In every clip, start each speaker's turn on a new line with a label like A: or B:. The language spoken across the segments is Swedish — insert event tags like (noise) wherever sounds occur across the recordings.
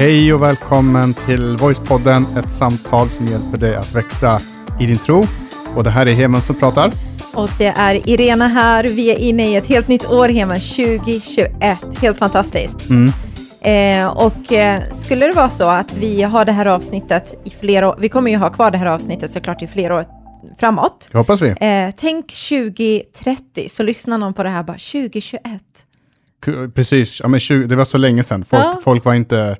A: Hej och välkommen till Voicepodden, ett samtal som hjälper dig att växa i din tro. Och det här är Heman som pratar.
B: Och det är Irena här. Vi är inne i ett helt nytt år, Heman, 2021. Helt fantastiskt.
A: Mm.
B: Eh, och eh, skulle det vara så att vi har det här avsnittet i flera år, vi kommer ju ha kvar det här avsnittet såklart i flera år framåt.
A: Det hoppas vi.
B: Eh, tänk 2030, så lyssnar någon på det här bara 2021.
A: K- Precis, ja, men 20, det var så länge sedan. Folk,
B: Ja.
A: folk var inte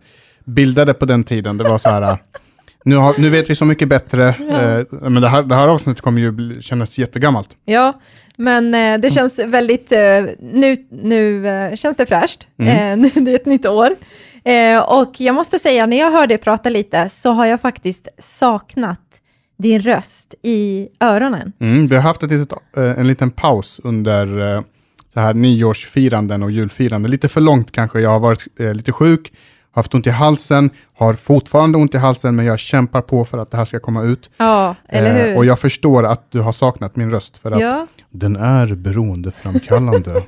A: bildade på den tiden. Det var så här, (laughs) nu, har, nu vet vi så mycket bättre. Eh, men det här, det här avsnittet kommer ju bli, kännas jättegammalt.
B: Ja, men eh, det känns väldigt, eh, nu, nu känns det fräscht.
A: Mm. (laughs)
B: Det är ett nytt år. Och jag måste säga, när jag hör dig prata lite, så har jag faktiskt saknat din röst i öronen.
A: Mm, vi har haft ett litet, en liten paus under så här nyårsfiranden och julfiranden. Lite för långt kanske. Jag har varit eh, lite sjuk, haft ont i halsen, har fortfarande ont i halsen, men jag kämpar på för att det här ska komma ut.
B: Ja, eller
A: Eh,
B: hur?
A: och jag förstår att du har saknat min röst, för att
B: ja.
A: den är beroendeframkallande. (laughs)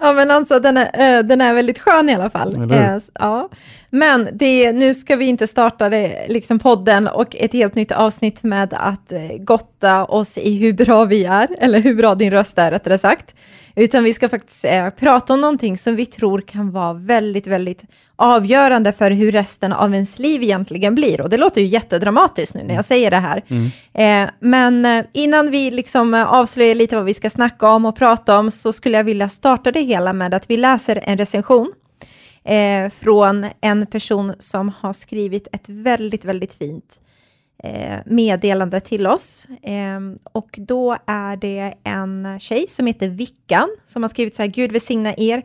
B: ja, men alltså den är, eh, den är väldigt skön i alla fall.
A: Hur?
B: Eh, ja. Men det, nu ska vi inte starta det, liksom podden och ett helt nytt avsnitt med att eh, gotta oss i hur bra vi är, eller hur bra din röst är rättare sagt. Utan vi ska faktiskt eh, prata om någonting som vi tror kan vara väldigt, väldigt avgörande för hur resten av ens liv egentligen blir. Och det låter ju jättedramatiskt nu när jag säger det här. Eh, men eh, innan vi liksom eh, avslöjar lite vad vi ska snacka om och prata om så skulle jag vilja starta det hela med att vi läser en recension eh, från en person som har skrivit ett väldigt, väldigt fint Eh, meddelande till oss. Ehm, och då är det en tjej som heter Vickan som har skrivit så här, Gud välsigna er.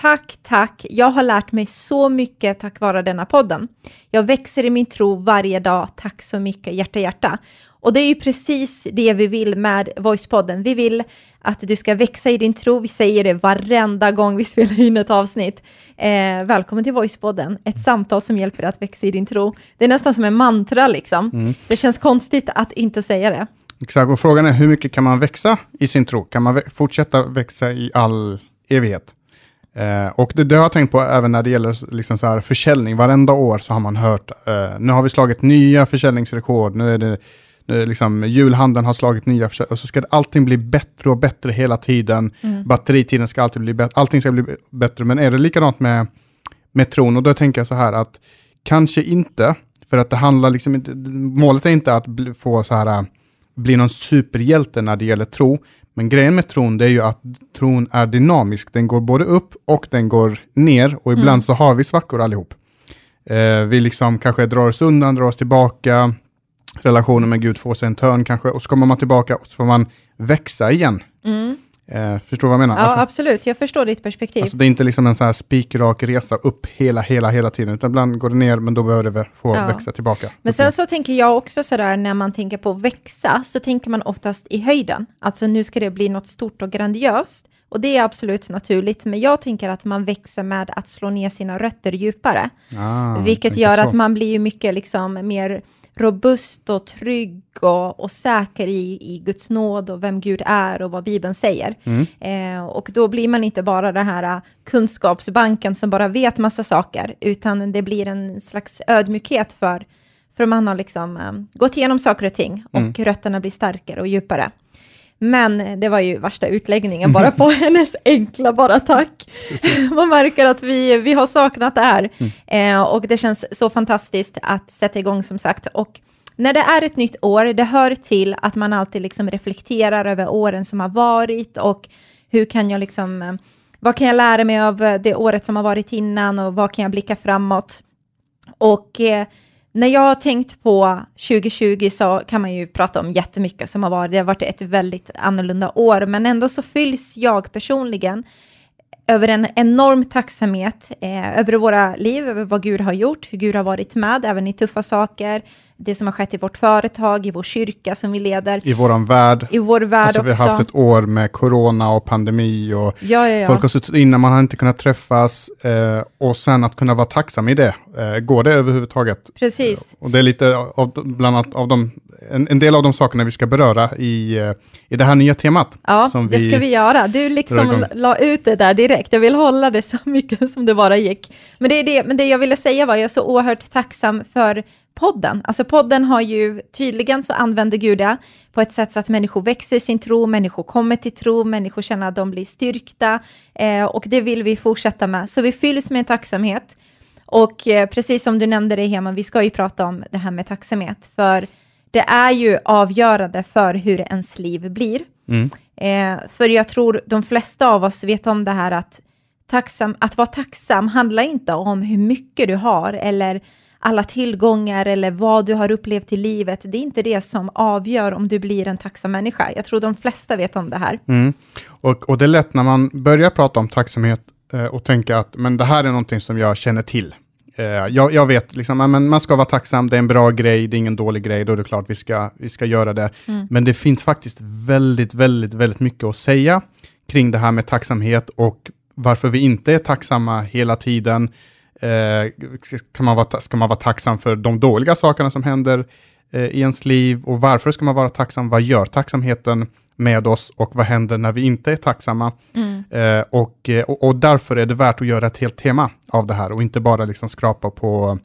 B: Tack, tack. Jag har lärt mig så mycket tack vare denna podden. Jag växer i min tro varje dag. Tack så mycket, hjärta, hjärta. Och det är ju precis det vi vill med Voicepodden. Vi vill att du ska växa i din tro. Vi säger det varenda gång vi (laughs) spelar in ett avsnitt. Eh, välkommen till Voicepodden, ett samtal som hjälper dig att växa i din tro. Det är nästan som en mantra liksom. Det känns konstigt att inte säga det.
A: Exakt, och frågan är hur mycket kan man växa i sin tro? Kan man fortsätta växa i all evighet? Eh, och det, det har jag tänkt på även när det gäller liksom så här försäljning. Varenda år så har man hört, eh, nu har vi slagit nya försäljningsrekord, nu är det nu liksom, julhandeln har slagit nya försäljning, och så ska det, allting bli bättre och bättre hela tiden. Batteritiden ska alltid bli bättre, allting ska bli bättre. Men är det likadant med, med tron? Och då tänker jag så här att kanske inte, för att det handlar liksom inte, målet är inte att bli, få så här, bli någon superhjälte när det gäller tro. Men grejen med tron det är ju att tron är dynamisk. Den går både upp och den går ner och ibland så har vi svackor allihop. Eh, vi liksom kanske drar oss undan, drar oss tillbaka. Relationen med Gud får sig en törn kanske och så kommer man tillbaka och så får man växa igen. Eh, förstår du vad jag menar?
B: Ja,
A: Alltså,
B: absolut. Jag förstår ditt perspektiv.
A: alltså det är inte liksom en så här spikrak resa upp hela, hela, hela tiden, utan ibland går det ner, men då behöver det få
B: Ja.
A: växa tillbaka.
B: Men sen så tänker jag också sådär, när man tänker på växa, så tänker man oftast i höjden. Alltså nu ska det bli något stort och grandiöst. Och det är absolut naturligt, men jag tänker att man växer med att slå ner sina rötter djupare.
A: Ah,
B: vilket gör
A: så.
B: att man blir ju mycket liksom mer robust och trygg och, och säker i, i Guds nåd och vem Gud är och vad Bibeln säger.
A: Mm.
B: Eh, och då blir man inte bara den här eh, kunskapsbanken som bara vet massa saker, utan det blir en slags ödmjukhet för, för man har liksom eh, gått igenom saker och ting och
A: Mm.
B: rötterna blir starkare och djupare. Men det var ju värsta utläggningen bara (laughs) på hennes enkla bara tack. Man märker att vi, vi har saknat det här. Eh, och det känns så fantastiskt att sätta igång som sagt. Och när det är ett nytt år, det hör till att man alltid liksom reflekterar över åren som har varit och hur kan jag liksom, eh, vad kan jag lära mig av det året som har varit innan och vad kan jag blicka framåt? Och eh, när jag har tänkt på 2020 så kan man ju prata om jättemycket som har varit. Det har varit ett väldigt annorlunda år, men ändå så fylls jag personligen över en enorm tacksamhet eh, över våra liv, över vad Gud har gjort, hur Gud har varit med, även i tuffa saker, det som har skett i vårt företag, i vår kyrka som vi leder,
A: I våran värld.
B: i vår värld
A: Alltså vi
B: också.
A: har haft ett år med corona och pandemi och
B: Ja, ja, ja.
A: folk har suttit inne, man har inte kunnat träffas eh, och sen att kunna vara tacksam i det. Eh, går det överhuvudtaget?
B: Precis.
A: Och det är lite av, bland annat av de, en, en del av de sakerna vi ska beröra i, eh, i det här nya temat.
B: Ja, det ska vi göra. Du liksom la ut det där direkt korrekt. Jag vill hålla det så (laughs) mycket som det bara gick. Men det, är det, men det jag ville säga var, jag är så oerhört tacksam för podden. Alltså podden har ju, tydligen så använder Gud det på ett sätt så att människor växer i sin tro, människor kommer till tro, människor känner att de blir styrkta eh, och det vill vi fortsätta med. Så vi fylls med en tacksamhet. Och eh, precis som du nämnde det Heman, vi ska ju prata om det här med tacksamhet, för det är ju avgörande för hur ens liv blir.
A: Mm.
B: Eh, för jag tror de flesta av oss vet om det här att, tacksam, att vara tacksam handlar inte om hur mycket du har eller alla tillgångar eller vad du har upplevt i livet. Det är inte det som avgör om du blir en tacksam människa. Jag tror de flesta vet om det här.
A: Mm. Och, och det är lätt när man börjar prata om tacksamhet eh, och tänka att men det här är någonting som jag känner till. Eh, jag, jag, vet, liksom, men man ska vara tacksam, det är en bra grej, det är ingen dålig grej, då är det klart vi ska, vi ska göra det.
B: Mm.
A: Men det finns faktiskt väldigt, väldigt, väldigt mycket att säga kring det här med tacksamhet och varför vi inte är tacksamma hela tiden. Eh, kan man vara, ska man vara tacksam för de dåliga sakerna som händer eh, i ens liv och varför ska man vara tacksam? Vad gör tacksamheten med oss och vad händer när vi inte är tacksamma?
B: Mm.
A: Eh, och, eh, och, och, därför är det värt att göra ett helt tema av det här och inte bara liksom skrapa på,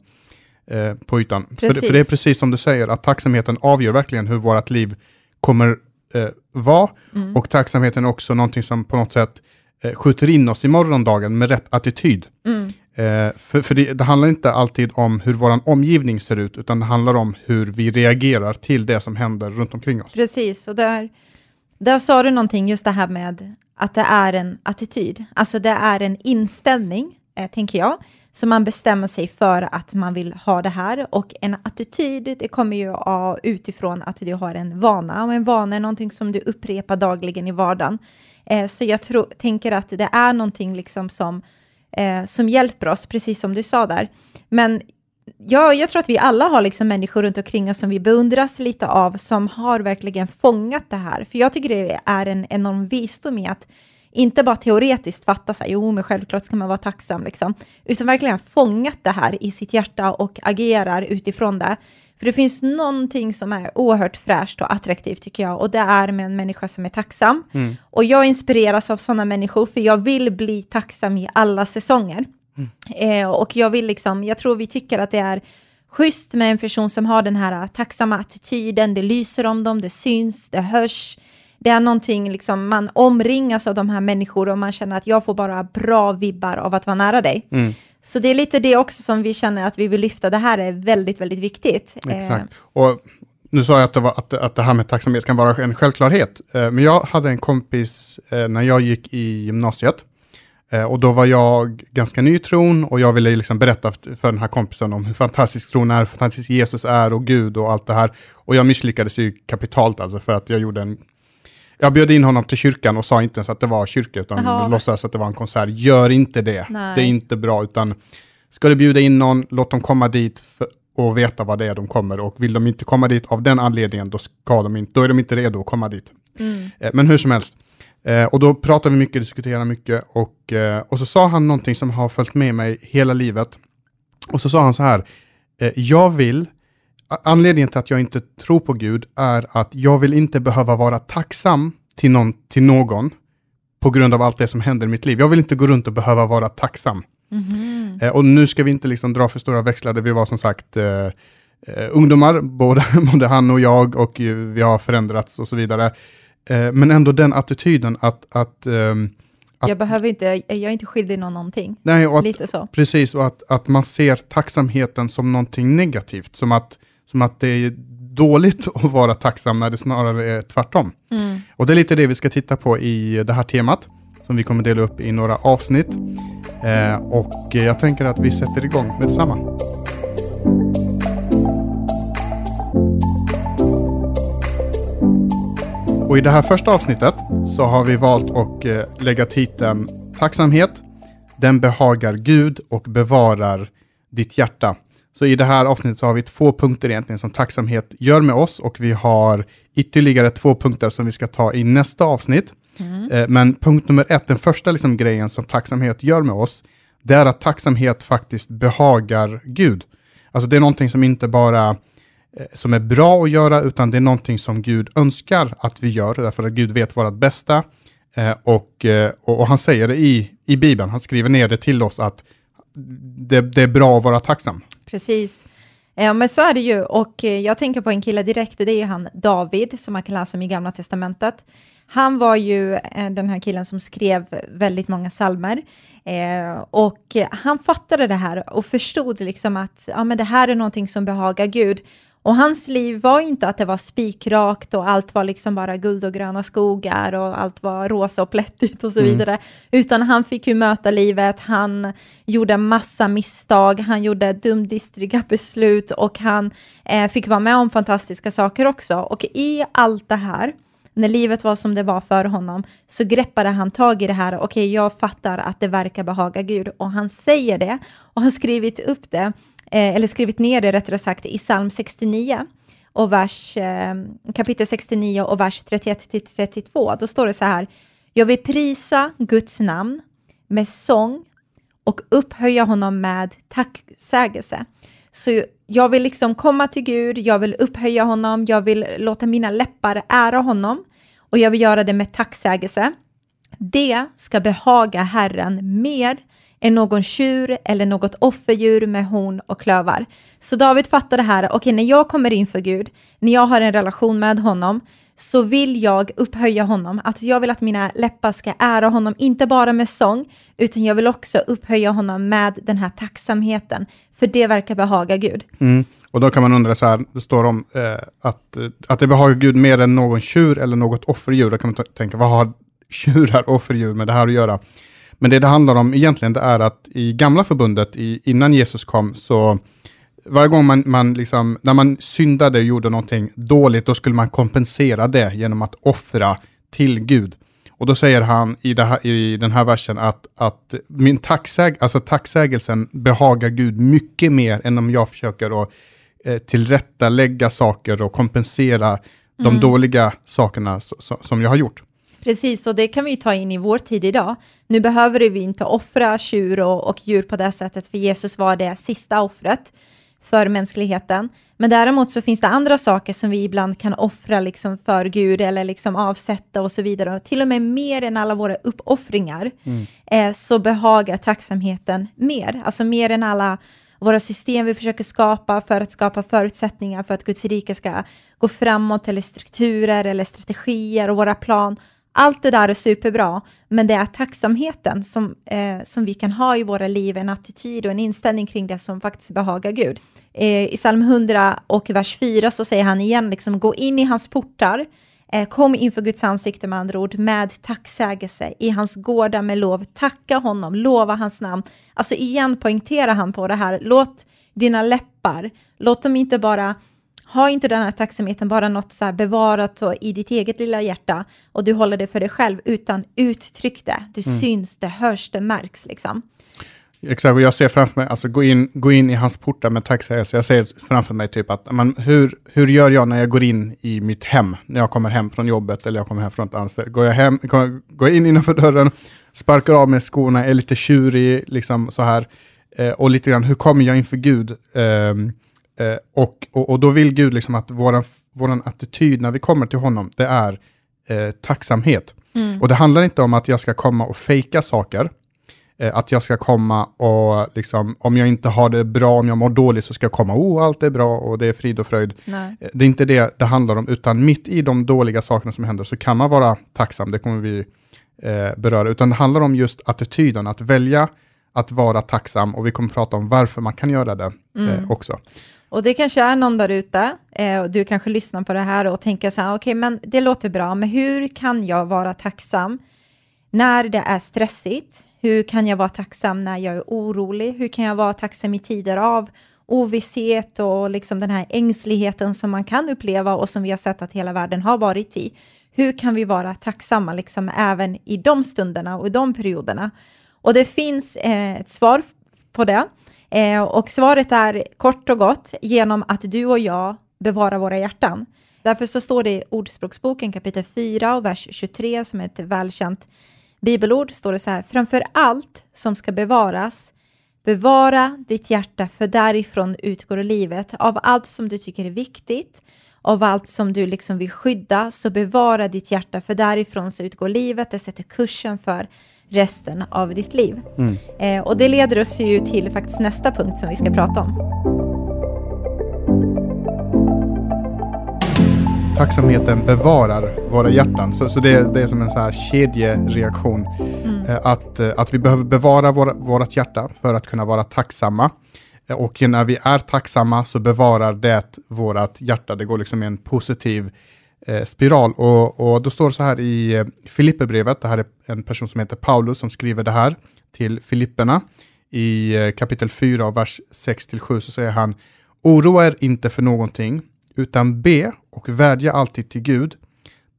A: eh, på ytan. För, för, det är precis som du säger, att tacksamheten avgör verkligen hur vårt liv kommer eh, vara mm. och tacksamheten är också någonting som på något sätt eh, skjuter in oss i morgondagen med rätt attityd.
B: Mm.
A: Eh, för för det, det, handlar inte alltid om hur vår omgivning ser ut, utan det handlar om hur vi reagerar till det som händer runt omkring oss.
B: Precis, och där, där sa du någonting, just det här med att det är en attityd. Alltså det är en inställning, eh, tänker jag, som man bestämmer sig för att man vill ha det här. Och en attityd, det kommer ju av, utifrån att du har en vana. Och en vana är någonting som du upprepar dagligen i vardagen. Eh, så jag tro, tänker att det är någonting liksom som eh, som hjälper oss, precis som du sa där. Men ja, jag tror att vi alla har liksom människor runt omkring oss som vi beundras lite av, som har verkligen fångat det här. För jag tycker det är en enorm visdom i att inte bara teoretiskt fatta sig, jo men självklart ska man vara tacksam, liksom, utan verkligen fångat det här i sitt hjärta och agerar utifrån det. För det finns någonting som är oerhört fräscht och attraktivt tycker jag, och det är med en människa som är tacksam.
A: Mm.
B: Och jag inspireras av sådana människor, för jag vill bli tacksam i alla säsonger.
A: Mm.
B: Eh, och jag vill liksom, jag tror vi tycker att det är schysst med en person som har den här tacksamma attityden, det lyser om dem, det syns, det hörs. Det är någonting, liksom, man omringas av de här människorna och man känner att jag får bara bra vibbar av att vara nära dig.
A: Mm.
B: Så det är lite det också som vi känner att vi vill lyfta. Det här är väldigt, väldigt viktigt.
A: Exakt. Och nu sa jag att det, var, att, att det här med tacksamhet kan vara en självklarhet. Eh, men jag hade en kompis eh, när jag gick i gymnasiet. Eh, och då var jag ganska ny i tron och jag ville liksom berätta för den här kompisen om hur fantastisk tron är, hur fantastisk Jesus är och Gud och allt det här. Och jag misslyckades ju kapitalt alltså för att jag gjorde en jag bjöd in honom till kyrkan och sa inte ens att det var kyrka, utan Aha. låtsas att det var en konsert. Gör inte det.
B: Nej.
A: Det är inte bra, utan ska du bjuda in någon, låt dem komma dit för, och veta vad det är de kommer. Och vill de inte komma dit av den anledningen, då, ska de inte, då är de inte redo att komma dit.
B: Mm.
A: Eh, men hur som helst. Eh, och då pratade vi mycket, diskuterade mycket och, eh, och så sa han någonting som har följt med mig hela livet. Och så sa han så här, eh, jag vill anledningen till att jag inte tror på Gud är att jag vill inte behöva vara tacksam till någon, till någon på grund av allt det som händer i mitt liv. Jag vill inte gå runt och behöva vara tacksam.
B: Mm.
A: Eh, och nu ska vi inte liksom dra för stora växlar, vi var som sagt eh, eh, ungdomar, (laughs) både, både han och jag, och vi har förändrats och så vidare. Eh, men ändå den attityden att, att ehm,
B: att, jag behöver inte, jag är inte skyldig någon någonting.
A: Nej, och att,
B: Lite så.
A: Precis, och att, att man ser tacksamheten som någonting negativt, som att som att det är dåligt (laughs) att vara tacksam när det snarare är tvärtom.
B: Mm.
A: Och det är lite det vi ska titta på i det här temat, som vi kommer dela upp i några avsnitt. Eh, och jag tänker att vi sätter igång med detsamma. Och i det här första avsnittet så har vi valt att eh, lägga titeln Tacksamhet, den behagar Gud och bevarar ditt hjärta. Så i det här avsnittet så har vi två punkter egentligen som tacksamhet gör med oss och vi har ytterligare två punkter som vi ska ta i nästa avsnitt.
B: Mm.
A: Eh, men punkt nummer ett, den första liksom grejen som tacksamhet gör med oss, det är att tacksamhet faktiskt behagar Gud. Alltså det är någonting som inte bara Eh, som är bra att göra, utan det är någonting som Gud önskar att vi gör, därför att Gud vet vårt bästa. Eh, och, eh, och, och han säger det i, i Bibeln, han skriver ner det till oss att det, det är bra att vara tacksam.
B: Precis. Eh, ja, men så är det ju. Och jag tänker på en kille direkt, det är han David, som man kan läsa om i Gamla Testamentet. Han var ju den här killen som skrev väldigt många salmer. Eh, och han fattade det här och förstod liksom att ja, men det här är någonting som behagar Gud. Och hans liv var inte att det var spikrakt och allt var liksom bara guld och gröna skogar och allt var rosa och plättigt och så mm. vidare, utan han fick ju möta livet, han gjorde massa misstag, han gjorde dumdistriga beslut och han eh, fick vara med om fantastiska saker också. Och i allt det här, när livet var som det var för honom, så greppade han tag i det här, okej, okay, jag fattar att det verkar behaga Gud, och han säger det, och han skrivit upp det, Eh, eller skrivit ner det rättare sagt i psalm 69 och vers, eh, kapitel 69 och vers 31-32. Då står det så här, jag vill prisa Guds namn med sång och upphöja honom med tacksägelse. Så jag vill liksom komma till Gud, jag vill upphöja honom, jag vill låta mina läppar ära honom och jag vill göra det med tacksägelse. Det ska behaga Herren mer än någon tjur eller något offerdjur med horn och klövar. Så David fattar det här, okej, okay, när jag kommer inför Gud, när jag har en relation med honom, så vill jag upphöja honom, att jag vill att mina läppar ska ära honom, inte bara med sång, utan jag vill också upphöja honom med den här tacksamheten, för det verkar behaga Gud.
A: Mm. Och då kan man undra så här, det står om eh, att, att det behagar Gud mer än någon tjur eller något offerdjur. Då kan man tänka, vad har tjurar och offerdjur med det här att göra? Men det det handlar om egentligen det är att i gamla förbundet, i, innan Jesus kom, så varje gång man, man liksom, när man syndade och gjorde någonting dåligt, då skulle man kompensera det genom att offra till Gud. Och då säger han i, här, i den här versen att, att min tacksäg, alltså tacksägelsen behagar Gud mycket mer än om jag försöker att eh, tillrättalägga saker och kompensera mm. de dåliga sakerna so, so, som jag har gjort.
B: Precis, och det kan vi ta in i vår tid idag. Nu behöver vi inte offra tjur och, och djur på det sättet, för Jesus var det sista offret för mänskligheten. Men däremot så finns det andra saker som vi ibland kan offra liksom för Gud eller liksom avsätta och så vidare. Och till och med mer än alla våra uppoffringar mm. eh, så behagar tacksamheten mer. Alltså mer än alla våra system vi försöker skapa för att skapa förutsättningar för att Guds rike ska gå framåt eller strukturer eller strategier och våra plan. Allt det där är superbra, men det är tacksamheten som, eh, som vi kan ha i våra liv, en attityd och en inställning kring det som faktiskt behagar Gud. Eh, I psalm 100 och vers 4 så säger han igen, liksom, gå in i hans portar, eh, kom inför Guds ansikte med andra ord, med tacksägelse, i hans gårdar med lov, tacka honom, lova hans namn. Alltså igen poängterar han på det här, låt dina läppar, låt dem inte bara ha inte den här tacksamheten bara något så bevarat i ditt eget lilla hjärta och du håller det för dig själv, utan uttryck det. Det mm. syns, det hörs, det märks liksom.
A: Exakt, och jag ser framför mig, alltså gå in, gå in i hans portar med tacksägelse. Jag ser framför mig typ att, man, hur, hur gör jag när jag går in i mitt hem? När jag kommer hem från jobbet eller jag kommer hem från ett anställd. Går jag, hem, går jag in innanför dörren, sparkar av mig skorna, är lite tjurig, liksom så här. Eh, och lite grann, hur kommer jag inför Gud? Eh, Eh, och, och, och, då vill Gud liksom att vår våran attityd när vi kommer till honom, det är eh, tacksamhet. Mm. Och det handlar inte om att jag ska komma och fejka saker, eh, att jag ska komma och liksom, om jag inte har det bra, om jag mår dåligt så ska jag komma, oh allt är bra och det är frid och fröjd. Nej. Eh, det är inte det det handlar om, utan mitt i de dåliga sakerna som händer så kan man vara tacksam, det kommer vi eh, beröra, utan det handlar om just attityden, att välja att vara tacksam och vi kommer prata om varför man kan göra det mm. eh, också.
B: Och det kanske är någon där ute, eh, och du kanske lyssnar på det här och tänker så här, okej, okay, men det låter bra, men hur kan jag vara tacksam när det är stressigt? Hur kan jag vara tacksam när jag är orolig? Hur kan jag vara tacksam i tider av ovisshet och liksom den här ängsligheten som man kan uppleva och som vi har sett att hela världen har varit i? Hur kan vi vara tacksamma liksom även i de stunderna och i de perioderna? Och det finns eh, ett svar på det. Eh, och svaret är kort och gott genom att du och jag bevarar våra hjärtan. Därför så står det i Ordspråksboken kapitel 4 och vers 23 som är ett välkänt bibelord, står det så här, framför allt som ska bevaras, bevara ditt hjärta, för därifrån utgår livet. Av allt som du tycker är viktigt, av allt som du liksom vill skydda, så bevara ditt hjärta, för därifrån så utgår livet, det sätter kursen för resten av ditt liv.
A: Mm.
B: Eh, och det leder oss ju till faktiskt nästa punkt som vi ska prata om.
A: Tacksamheten bevarar våra hjärtan, så, så det, det är som en så här kedjereaktion.
B: Mm.
A: Eh, Att, eh, att vi behöver bevara vårt hjärta för att kunna vara tacksamma. Eh, Och när vi är tacksamma så bevarar det vårt hjärta. Det går liksom i en positiv eh, spiral. Och, och då står det så här i eh, Filipperbrevet, det här är en person som heter Paulus som skriver det här till Filipperna. I eh, kapitel 4 och vers 6-7 så säger han Oroa er inte för någonting, utan be och vädja alltid till Gud.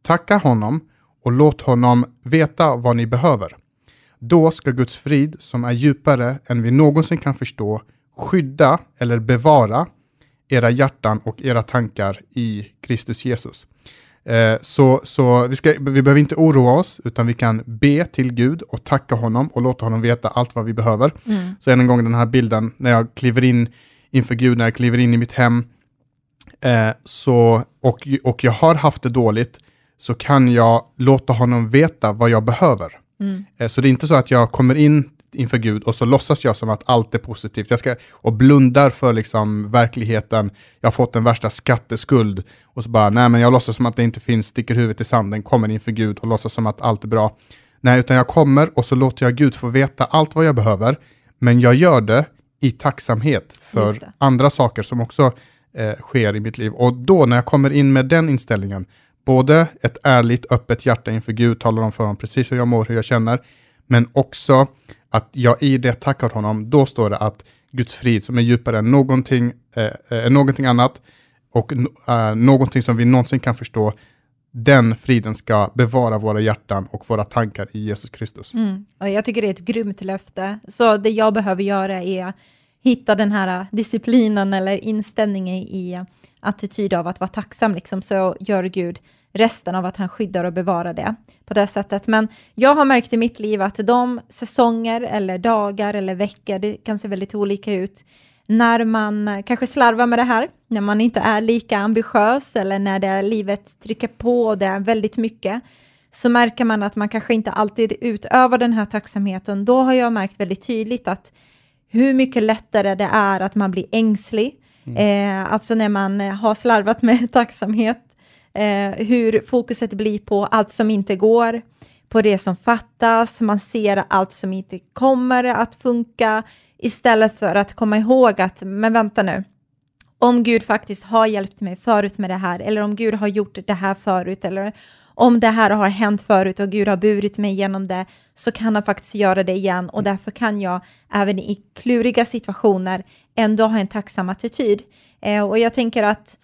A: Tacka honom och låt honom veta vad ni behöver. Då ska Guds frid, som är djupare än vi någonsin kan förstå, skydda eller bevara era hjärtan och era tankar i Kristus Jesus. Eh, så så vi, ska, vi behöver inte oroa oss, utan vi kan be till Gud och tacka honom och låta honom veta allt vad vi behöver.
B: Mm.
A: Så än en gång den här bilden, när jag kliver in inför Gud, när jag kliver in i mitt hem, eh, så, och, och jag har haft det dåligt, så kan jag låta honom veta vad jag behöver.
B: Mm.
A: Eh, Så det är inte så att jag kommer in inför Gud och så låtsas jag som att allt är positivt. Jag ska, och blundar för liksom verkligheten. Jag har fått den värsta skatteskuld. Och så bara, nej men jag låtsas som att det inte finns, sticker huvudet i sanden, kommer inför Gud och låtsas som att allt är bra. Nej, utan jag kommer och så låter jag Gud få veta allt vad jag behöver. Men jag gör det i tacksamhet för andra saker som också eh, sker i mitt liv. Och då när jag kommer in med den inställningen, både ett ärligt, öppet hjärta inför Gud, talar om för honom precis hur jag mår, hur jag känner, men också att jag i det tackar honom, då står det att Guds frid som är djupare än någonting, eh, eh, någonting annat och eh, någonting som vi någonsin kan förstå, den friden ska bevara våra hjärtan och våra tankar i Jesus Kristus.
B: Mm. Och jag tycker det är ett grymt löfte. Så det jag behöver göra är hitta den här eh, disciplinen eller inställningen i eh, attityd av att vara tacksam, liksom, så gör Gud resten av att han skyddar och bevarar det på det sättet. Men jag har märkt i mitt liv att de säsonger eller dagar eller veckor, det kan se väldigt olika ut, när man kanske slarvar med det här, när man inte är lika ambitiös eller när det livet trycker på och det är väldigt mycket, så märker man att man kanske inte alltid utövar den här tacksamheten. Då har jag märkt väldigt tydligt att hur mycket lättare det är att man blir ängslig. Eh, alltså när man eh, har slarvat med (laughs) tacksamhet, eh, hur fokuset blir på allt som inte går, på det som fattas, man ser allt som inte kommer att funka, istället för att komma ihåg att, men vänta nu, om Gud faktiskt har hjälpt mig förut med det här, eller om Gud har gjort det här förut, eller om det här har hänt förut och Gud har burit mig igenom det, så kan han faktiskt göra det igen. Och därför kan jag även i kluriga situationer ändå ha en tacksam attityd. Eh, och jag tänker att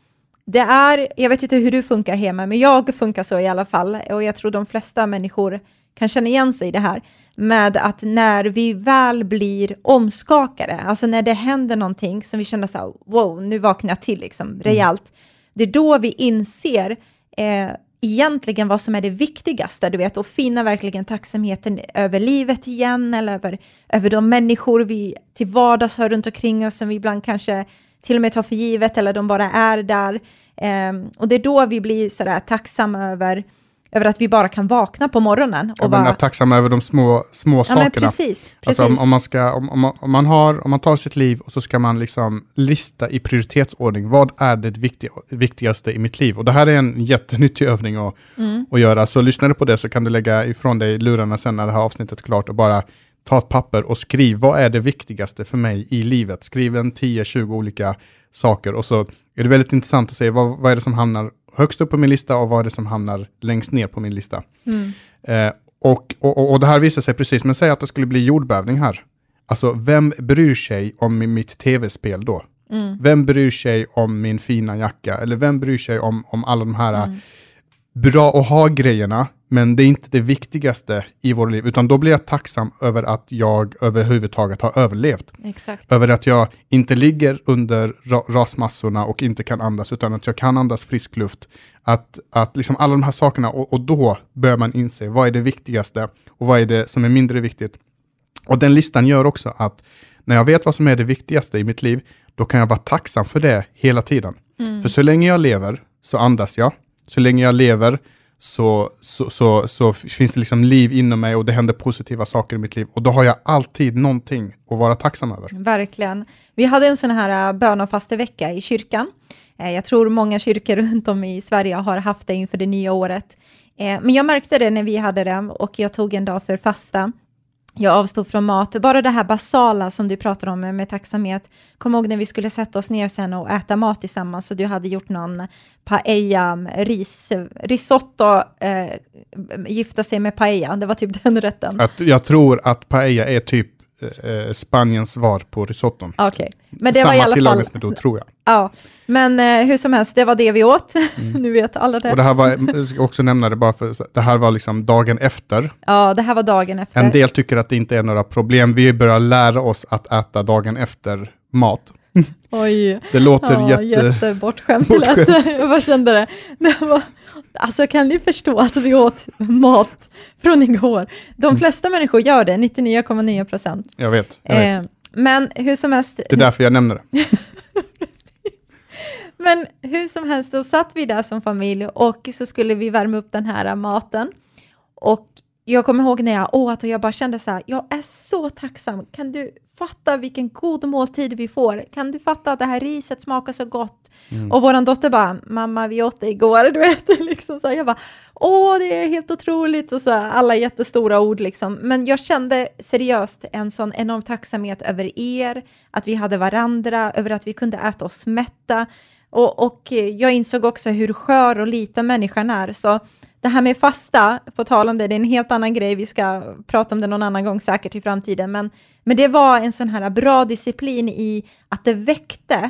B: det är, jag vet inte hur du funkar hemma, men jag funkar så i alla fall och jag tror de flesta människor kan känna igen sig i det här med att när vi väl blir omskakade, alltså när det händer någonting som vi känner så här, wow, nu vaknar jag till liksom rejält. Det är då vi inser eh, egentligen vad som är det viktigaste, du vet, och finna verkligen tacksamheten över livet igen, eller över, över de människor vi till vardags har runt omkring oss, som vi ibland kanske till och med tar för givet, eller de bara är där. Ehm, och det är då vi blir sådär tacksamma över, över att vi bara kan vakna på morgonen. Och
A: Jag
B: bara,
A: är tacksam över de små, små
B: ja,
A: sakerna.
B: precis, precis.
A: Alltså om, om, man ska, om, om, man, om, man har, om man tar sitt liv och så ska man liksom lista i prioritetsordning, vad är det viktiga, viktigaste i mitt liv? Och det här är en jättenyttig övning att,
B: Mm.
A: att göra, så lyssnar du på det så kan du lägga ifrån dig lurarna sen när det här avsnittet är klart och bara ta ett papper och skriv, vad är det viktigaste för mig i livet? Skriv en 10-20 olika saker och så är det väldigt intressant att se vad, vad är det som hamnar högst upp på min lista och vad är det som hamnar längst ner på min lista.
B: Mm.
A: Eh, och, och, och- det här visar sig precis, men säg att det skulle bli jordbävning här. Alltså, vem bryr sig om mitt tv-spel då?
B: Mm.
A: Vem bryr sig om min fina jacka? Eller vem bryr sig om, om alla de här
B: Mm.
A: Bra att ha-grejerna, men det är inte det viktigaste i vårt liv, utan då blir jag tacksam över att jag överhuvudtaget har överlevt.
B: Exakt.
A: Över att jag inte ligger under ra rasmassorna och inte kan andas, utan att jag kan andas frisk luft. Att, att liksom alla de här sakerna, och, och då börjar man inse vad är det viktigaste och vad är det som är mindre viktigt. Och den listan gör också att när jag vet vad som är det viktigaste i mitt liv, då kan jag vara tacksam för det hela tiden.
B: Mm.
A: För så länge jag lever så andas jag. Så länge jag lever så, så, så, så finns det liksom liv inom mig och det händer positiva saker i mitt liv. Och då har jag alltid någonting att vara tacksam över.
B: Verkligen. Vi hade en sån här äh, bön och vecka i kyrkan. Eh, jag tror många kyrkor (laughs) runt om i Sverige har haft det inför det nya året. Eh, men jag märkte det när vi hade det och jag tog en dag för fasta. Jag avstod från mat, bara det här basala som du pratar om med tacksamhet. Kom ihåg när vi skulle sätta oss ner sen och äta mat tillsammans och du hade gjort någon paella, ris, risotto, eh, gifta sig med paella, det var typ den rätten.
A: Jag tror att paella är typ eh, Spaniens svar på risotton.
B: Okay. Men det
A: Samma
B: var i alla
A: tillagningsmetod tror jag.
B: Ja, men eh, hur som helst, det var det vi åt. (laughs) Mm. nu vet alla det.
A: Och det här var, jag ska också nämna det bara för, det här var liksom dagen efter.
B: Ja, det här var dagen efter.
A: En del tycker att det inte är några problem. Vi börjar lära oss att äta dagen efter mat. (laughs)
B: Oj.
A: Det låter ja,
B: jätte... jättebortskämt. bortskämt. (laughs) Jag bara kände det. det var... Alltså kan ni förstå att vi åt mat från igår? De mm. flesta mm. människor gör det, 99,9 procent.
A: Jag vet. Jag vet. Eh,
B: men hur som helst...
A: Det är därför jag nämner det. (laughs)
B: Men hur som helst, då satt vi där som familj och så skulle vi värma upp den här maten. Och jag kommer ihåg när jag åt och jag bara kände så här, jag är så tacksam. Kan du fatta vilken god måltid vi får? Kan du fatta att det här riset smakar så gott? Mm. Och vår dotter bara, mamma vi åt det igår, (laughs) du vet. liksom så jag bara, åh det är helt otroligt och så alla jättestora ord liksom. Men jag kände seriöst en sån enorm tacksamhet över er, att vi hade varandra, över att vi kunde äta oss mätta. Och, och jag insåg också hur skör och liten människan är. Så det här med fasta, på tal om det, det är en helt annan grej, vi ska prata om det någon annan gång säkert i framtiden, men, men det var en sån här bra disciplin i att det väckte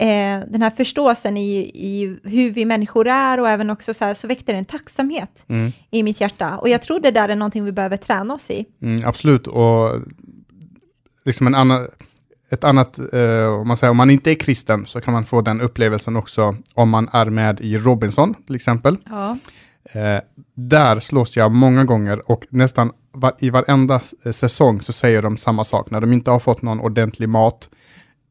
B: eh, den här förståelsen i, i hur vi människor är och även också så, här, så väckte det en tacksamhet mm. i mitt hjärta. Och jag tror det där är någonting vi behöver träna oss i.
A: Mm, absolut, och liksom en annan, ett annat, eh, om, man säger, om man inte är kristen så kan man få den upplevelsen också om man är med i Robinson till exempel.
B: Ja.
A: Eh, där slås jag många gånger och nästan var, i varenda eh, säsong så säger de samma sak. När de inte har fått någon ordentlig mat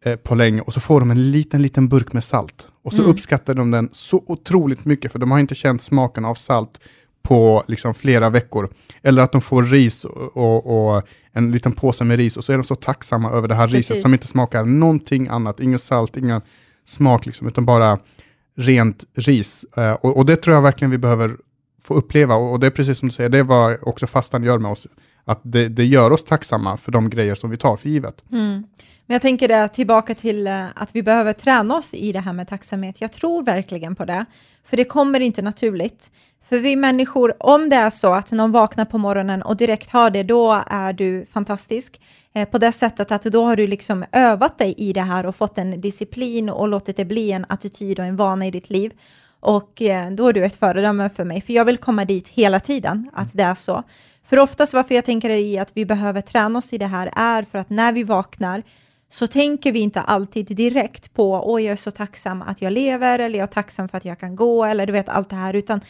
A: eh, på länge och så får de en liten, liten burk med salt. Och så mm. uppskattar de den så otroligt mycket för de har inte känt smaken av salt på liksom flera veckor. Eller att de får ris och, och, och, en liten påse med ris och så är de så tacksamma över det här Precis. riset som inte smakar någonting annat, ingen salt, ingen smak liksom, utan bara rent ris. Eh, och, och, det tror jag verkligen vi behöver få uppleva. Och, och, det är precis som du säger, det är vad också fastan gör med oss. Att det, det gör oss tacksamma för de grejer som vi tar för givet.
B: Mm. Men jag tänker det, tillbaka till eh, att vi behöver träna oss i det här med tacksamhet. Jag tror verkligen på det, för det kommer inte naturligt. För vi människor, om det är så att någon vaknar på morgonen och direkt har det, då är du fantastisk. Eh, på det sättet att då har du liksom övat dig i det här och fått en disciplin och låtit det bli en attityd och en vana i ditt liv. Och eh, då är du ett föredöme för mig, för jag vill komma dit hela tiden, att det är så. För oftast varför jag tänker i att vi behöver träna oss i det här är för att när vi vaknar så tänker vi inte alltid direkt på åh, jag är så tacksam att jag lever eller jag är tacksam för att jag kan gå eller du vet allt det här, utan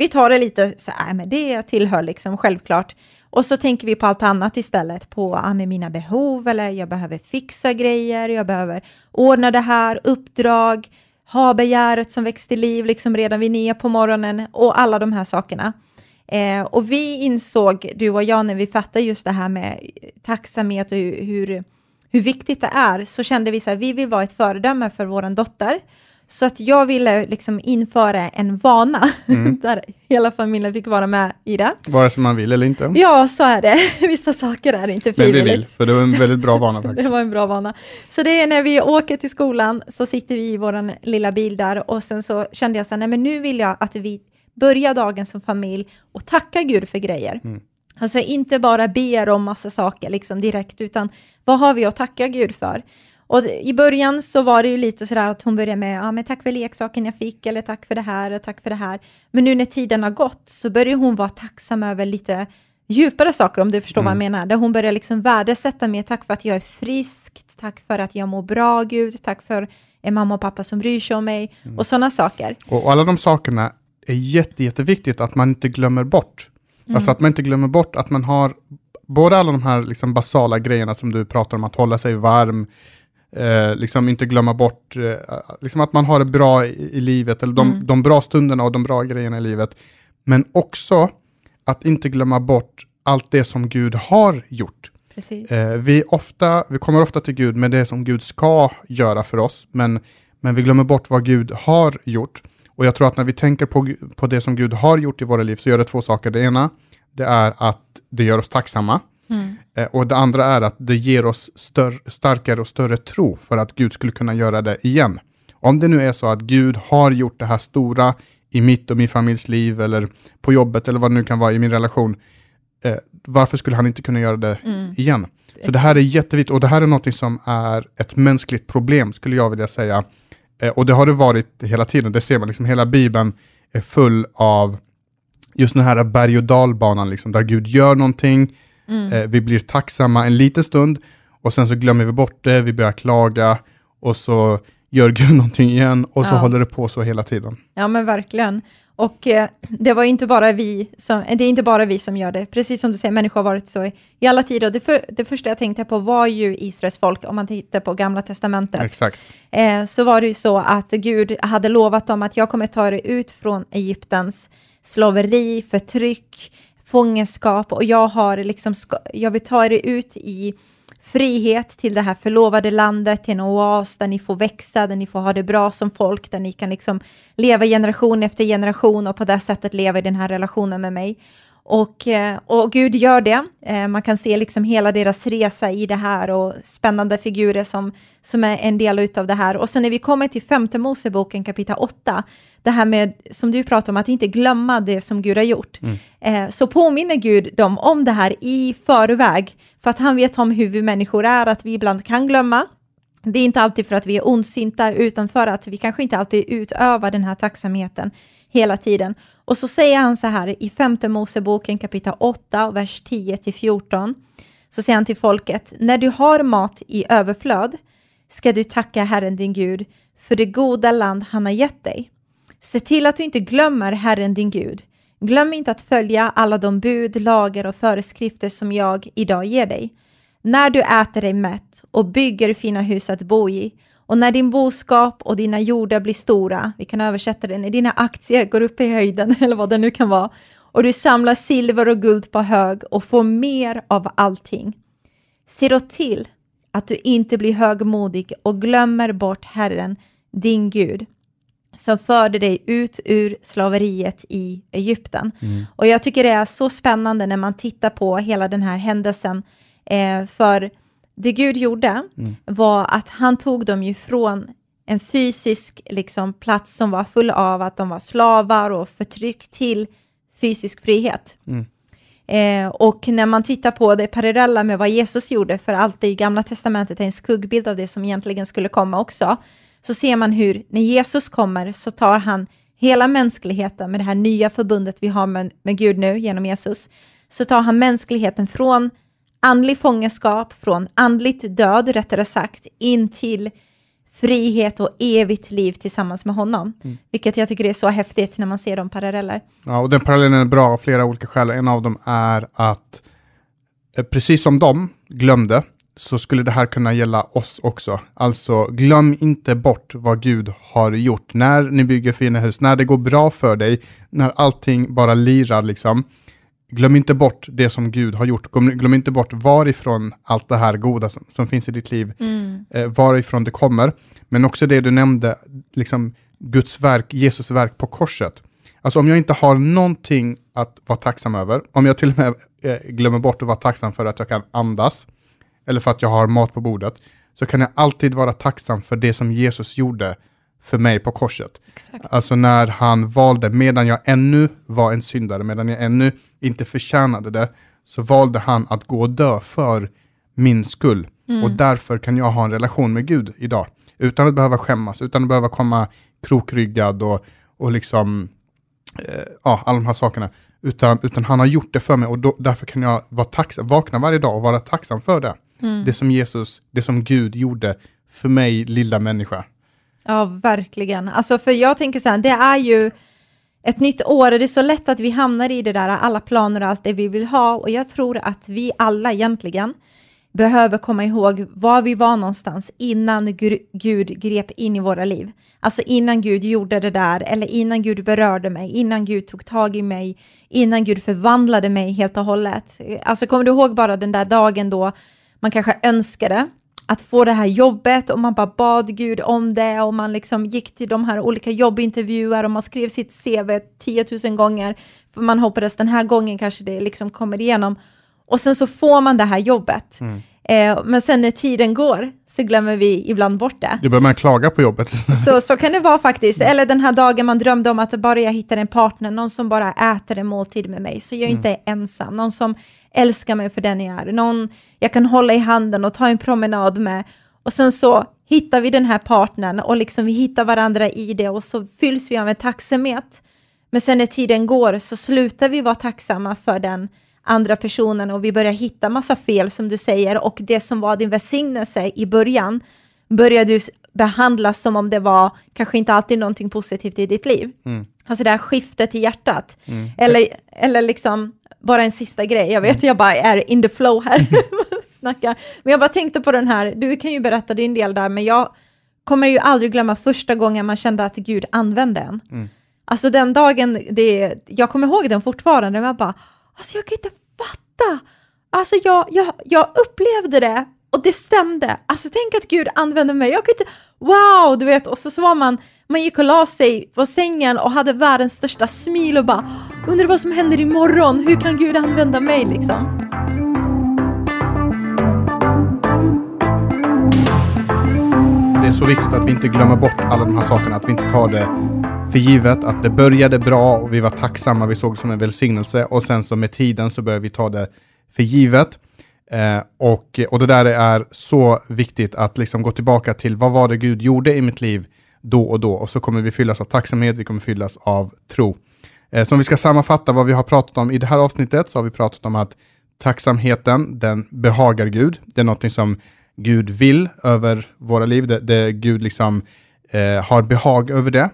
B: vi tar det lite så här, men det tillhör liksom självklart. Och så tänker vi på allt annat istället, på ah, med mina behov eller jag behöver fixa grejer, jag behöver ordna det här, uppdrag, ha begäret som väcks till liv liksom redan vid nio på morgonen och alla de här sakerna. Eh, och vi insåg, du och jag, när vi fattade just det här med tacksamhet och hur, hur, hur viktigt det är, så kände vi att vi vill vara ett föredöme för vår dotter. Så att jag ville liksom införa en vana mm. (laughs) där hela familjen fick vara med i det.
A: Vare sig man vill eller inte.
B: Ja, så är det. (laughs) Vissa saker är inte frivilligt.
A: Men vi vill, för det var en väldigt bra vana (laughs) faktiskt.
B: det var en bra vana. Så det är när vi åker till skolan så sitter vi i vår lilla bil där och sen så kände jag så här, nej men nu vill jag att vi börjar dagen som familj och tacka Gud för grejer. Mm. Alltså inte bara ber om massa saker liksom direkt, utan vad har vi att tacka Gud för? Och i början så var det ju lite sådär att hon började med, ja men tack för leksaken jag fick, eller tack för det här, och tack för det här. Men nu när tiden har gått så börjar hon vara tacksam över lite djupare saker, om du förstår mm. vad jag mm. menar. Där hon börjar liksom värdesätta mer, tack för att jag är frisk, tack för att jag mår bra, Gud, tack för en mamma och pappa som bryr sig om mig, mm. och sådana saker.
A: Och alla de sakerna är jätte, jätteviktigt att man inte glömmer bort. Mm. Alltså att man inte glömmer bort att man har både alla de här liksom basala grejerna som du pratar om, att hålla sig varm, eh, liksom inte glömma bort, eh, liksom att man har det bra i, i livet, eller de,
B: Mm.
A: de bra stunderna och de bra grejerna i livet. Men också att inte glömma bort allt det som Gud har gjort. Eh, vi, ofta, vi kommer ofta till Gud med det som Gud ska göra för oss, men, men vi glömmer bort vad Gud har gjort. Och jag tror att när vi tänker på, på det som Gud har gjort i våra liv så gör det två saker. Det ena, det är att det gör oss tacksamma.
B: Mm.
A: Eh, och det andra är att det ger oss stör, starkare och större tro för att Gud skulle kunna göra det igen. Om det nu är så att Gud har gjort det här stora i mitt och min familjs liv eller på jobbet eller vad det nu kan vara i min relation, eh, varför skulle han inte kunna göra det
B: Mm.
A: igen? Så det här är jätteviktigt och det här är något som är ett mänskligt problem skulle jag vilja säga. Eh, och det har det varit hela tiden, det ser man, liksom hela Bibeln är full av just den här berg och dalbanan, liksom, där Gud gör någonting,
B: Mm.
A: eh, vi blir tacksamma en liten stund och sen så glömmer vi bort det, vi börjar klaga och så gör Gud (laughs) någonting igen och så
B: Ja.
A: håller det på så hela tiden.
B: Ja, men verkligen. Och eh, det var inte bara vi som, det är inte bara vi som gör det. Precis som du säger, människor har varit så i, i alla tider. Det, för, det första jag tänkte på var ju Israels folk, om man tittar på gamla testamentet.
A: Exakt.
B: eh, så var det ju så att Gud hade lovat dem att jag kommer ta er ut från Egyptens slaveri, förtryck, fångenskap och jag har liksom, jag vill ta er ut i frihet till det här förlovade landet, till en oas där ni får växa, där ni får ha det bra som folk, där ni kan liksom leva generation efter generation och på det sättet leva i den här relationen med mig. Och, eh, och Gud gör det. Eh, man kan se liksom hela deras resa i det här och spännande figurer som, som är en del av det här. Och sen när vi kommer till femte Moseboken kapitel 8, det här med, som du pratar om, att inte glömma det som Gud har gjort, eh, så påminner Gud dem om det här i förväg, för att han vet om hur vi människor är, att vi ibland kan glömma, det är inte alltid för att vi är ondsinta, utan för att vi kanske inte alltid utövar den här tacksamheten hela tiden. Och så säger han så här i femte Moseboken kapitel 8, vers 10 till 14, så säger han till folket, när du har mat i överflöd ska du tacka Herren din Gud för det goda land han har gett dig. Se till att du inte glömmer Herren din Gud. Glöm inte att följa alla de bud, lagar och föreskrifter som jag idag ger dig. När du äter dig mätt och bygger fina hus att bo i och när din boskap och dina jordar blir stora, vi kan översätta det, när dina aktier går upp i höjden (laughs) eller vad det nu kan vara, och du samlar silver och guld på hög och får mer av allting. Se då till att du inte blir högmodig och glömmer bort Herren, din Gud, som förde dig ut ur slaveriet i Egypten. Och jag tycker det är så spännande när man tittar på hela den här händelsen, eh, för det Gud gjorde var att han tog dem ju från en fysisk liksom, plats som var full av att de var slavar och förtryck till fysisk frihet. Eh, och när man tittar på det parallella med vad Jesus gjorde, för allt i Gamla Testamentet är en skuggbild av det som egentligen skulle komma också, så ser man hur när Jesus kommer så tar han hela mänskligheten med det här nya förbundet vi har med, med Gud nu genom Jesus, så tar han mänskligheten från andlig fångenskap, från andligt död rättare sagt, in till frihet och evigt liv tillsammans med honom. Vilket jag tycker är så häftigt när man ser de paralleller.
A: Ja, och den parallellen är bra av flera olika skäl. En av dem är att eh, precis som de glömde så skulle det här kunna gälla oss också. Alltså glöm inte bort vad Gud har gjort. När ni bygger fina hus, när det går bra för dig, när allting bara lirar liksom. Glöm inte bort det som Gud har gjort. Glöm, glöm inte bort varifrån allt det här goda som, som finns i ditt liv, eh, varifrån det kommer. Men också det du nämnde, liksom Guds verk, Jesus verk på korset. Alltså om jag inte har någonting att vara tacksam över, om jag till och med eh, glömmer bort att vara tacksam för att jag kan andas, eller för att jag har mat på bordet, så kan jag alltid vara tacksam för det som Jesus gjorde för mig på korset.
B: Exakt.
A: Alltså när han valde, medan jag ännu var en syndare, medan jag ännu inte förtjänade det, så valde han att gå och dö för min skull. Och därför kan jag ha en relation med Gud idag. Utan att behöva skämmas, utan att behöva komma krokryggad och, och liksom, eh, ja, alla de här sakerna. Utan, utan han har gjort det för mig och då, därför kan jag vara tacksam, vakna varje dag och vara tacksam för det. Det som Jesus, det som Gud gjorde för mig, lilla människa.
B: Ja, verkligen. Alltså, för jag tänker så här, det är ju ett nytt år och det är så lätt att vi hamnar i det där, alla planer och allt det vi vill ha. Och jag tror att vi alla egentligen behöver komma ihåg var vi var någonstans innan Gud grep in i våra liv. Alltså innan Gud gjorde det där, eller innan Gud berörde mig, innan Gud tog tag i mig, innan Gud förvandlade mig helt och hållet. Alltså kommer du ihåg bara den där dagen då man kanske önskade att få det här jobbet och man bara bad Gud om det och man liksom gick till de här olika jobbintervjuer och man skrev sitt CV 10 000 gånger för man hoppades den här gången kanske det liksom kommer igenom. Och sen så får man det här jobbet. Mm. Eh, men sen när tiden går så glömmer vi ibland bort det.
A: Du börjar man klaga på jobbet. (laughs)
B: så, så kan det vara faktiskt. Eller den här dagen man drömde om att bara jag hittar en partner, någon som bara äter en måltid med mig, så jag mm. inte är ensam. Någon som älskar mig för den jag är. Någon jag kan hålla i handen och ta en promenad med. Och sen så hittar vi den här partnern och liksom vi hittar varandra i det och så fylls vi av en tacksamhet. Men sen när tiden går så slutar vi vara tacksamma för den andra personen och vi börjar hitta massa fel som du säger och det som var din välsignelse i början börjar du behandlas som om det var kanske inte alltid någonting positivt i ditt liv. Mm. Alltså det här skiftet i hjärtat. Mm. Eller, eller liksom, bara en sista grej, jag vet mm. jag bara är in the flow här, (laughs) (laughs) snackar. Men jag bara tänkte på den här, du kan ju berätta din del där, men jag kommer ju aldrig glömma första gången man kände att Gud använde en. Mm. Alltså den dagen, det, jag kommer ihåg den fortfarande, men jag bara, Alltså jag kan inte fatta. Alltså jag, jag, jag upplevde det och det stämde. Alltså tänk att Gud använde mig. Jag kan inte, wow, du vet. Och så, så var man, man gick och la sig på sängen och hade världens största smil och bara undrar vad som händer imorgon. Hur kan Gud använda mig liksom?
A: Det är så viktigt att vi inte glömmer bort alla de här sakerna, att vi inte tar det för givet att det började bra och vi var tacksamma, vi såg det som en välsignelse och sen så med tiden så började vi ta det för givet. Eh, och, och det där är så viktigt att liksom gå tillbaka till vad var det Gud gjorde i mitt liv då och då och så kommer vi fyllas av tacksamhet, vi kommer fyllas av tro. Eh, så om vi ska sammanfatta vad vi har pratat om i det här avsnittet så har vi pratat om att tacksamheten, den behagar Gud. Det är någonting som Gud vill över våra liv, det, det Gud liksom eh, har behag över det.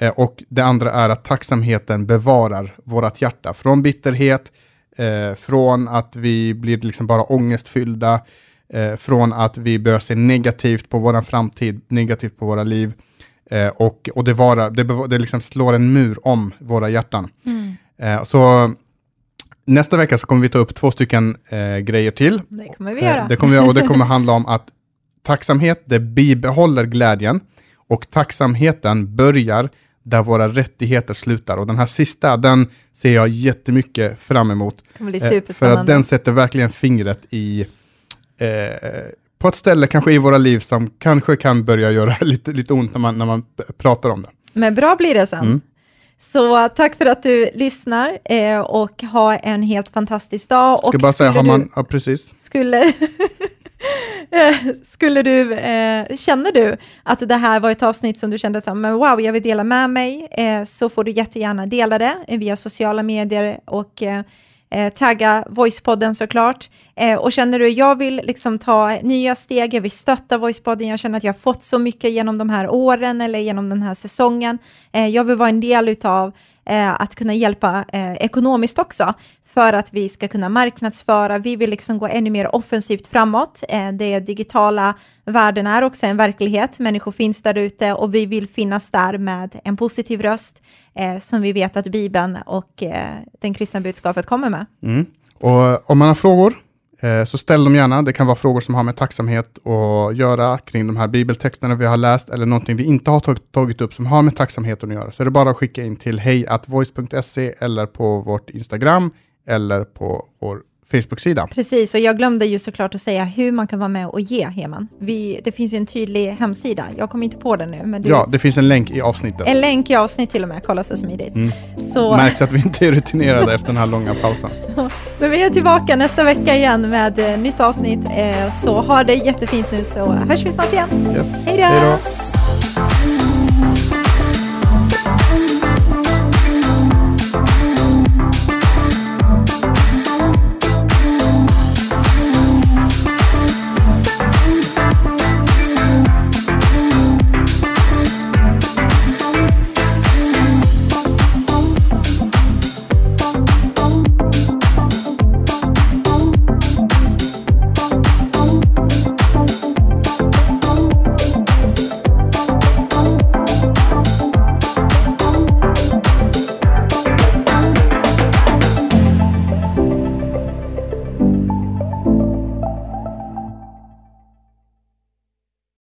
A: Eh, och det andra är att tacksamheten bevarar vårt hjärta från bitterhet, eh, från att vi blir liksom bara ångestfyllda, eh, från att vi börjar se negativt på vår framtid, negativt på våra liv. Eh, och, och det, vara, det, det liksom slår en mur om våra hjärtan. Mm. Eh, så nästa vecka så kommer vi ta upp två stycken eh, grejer till.
B: Det kommer vi göra.
A: det kommer vi, och det kommer handla om att tacksamhet, det bibehåller glädjen och tacksamheten börjar där våra rättigheter slutar. Och den här sista, den ser jag jättemycket fram emot.
B: Eh,
A: för att den sätter verkligen fingret i, eh, på ett ställe kanske i våra liv som kanske kan börja göra (laughs) lite, lite ont när man, när man pratar om det.
B: Men bra blir det sen. Mm. Så tack för att du lyssnar eh, och ha en helt fantastisk dag.
A: Ska och bara säga, har man, ja, precis.
B: Skulle, (laughs) (laughs) Skulle du, eh, känner du att det här var ett avsnitt som du kände som, men wow, jag vill dela med mig, eh, så får du jättegärna dela det via sociala medier och eh, eh, tagga Voicepodden såklart. Eh, och känner du, jag vill liksom ta nya steg, jag vill stötta Voicepodden, jag känner att jag har fått så mycket genom de här åren eller genom den här säsongen. Eh, jag vill vara en del utav eh, att kunna hjälpa eh, ekonomiskt också, för att vi ska kunna marknadsföra. Vi vill liksom gå ännu mer offensivt framåt. Eh, det digitala världen är också en verklighet. Människor finns där ute och vi vill finnas där med en positiv röst eh, som vi vet att Bibeln och eh, den kristna budskapet kommer med.
A: Mm. Och om man har frågor Eh, så ställ dem gärna. Det kan vara frågor som har med tacksamhet att göra kring de här bibeltexterna vi har läst eller någonting vi inte har tagit upp som har med tacksamheten att göra. Så är det bara att skicka in till hejatvoice.se eller på vårt Instagram eller på vår Facebook-sida.
B: Precis, och jag glömde ju såklart att säga hur man kan vara med och ge, Heman. Vi, det finns ju en tydlig hemsida. Jag kommer inte på den nu. Men
A: du, ja, det finns en länk i avsnittet.
B: En länk i avsnitt till och med. Kolla så smidigt. Mm.
A: Så... Märks att vi inte är rutinerade efter den här långa pausen. (laughs)
B: men vi är tillbaka nästa vecka igen med eh, nytt avsnitt. Eh, så ha det jättefint nu så hörs vi snart igen.
A: Yes.
B: Hej då!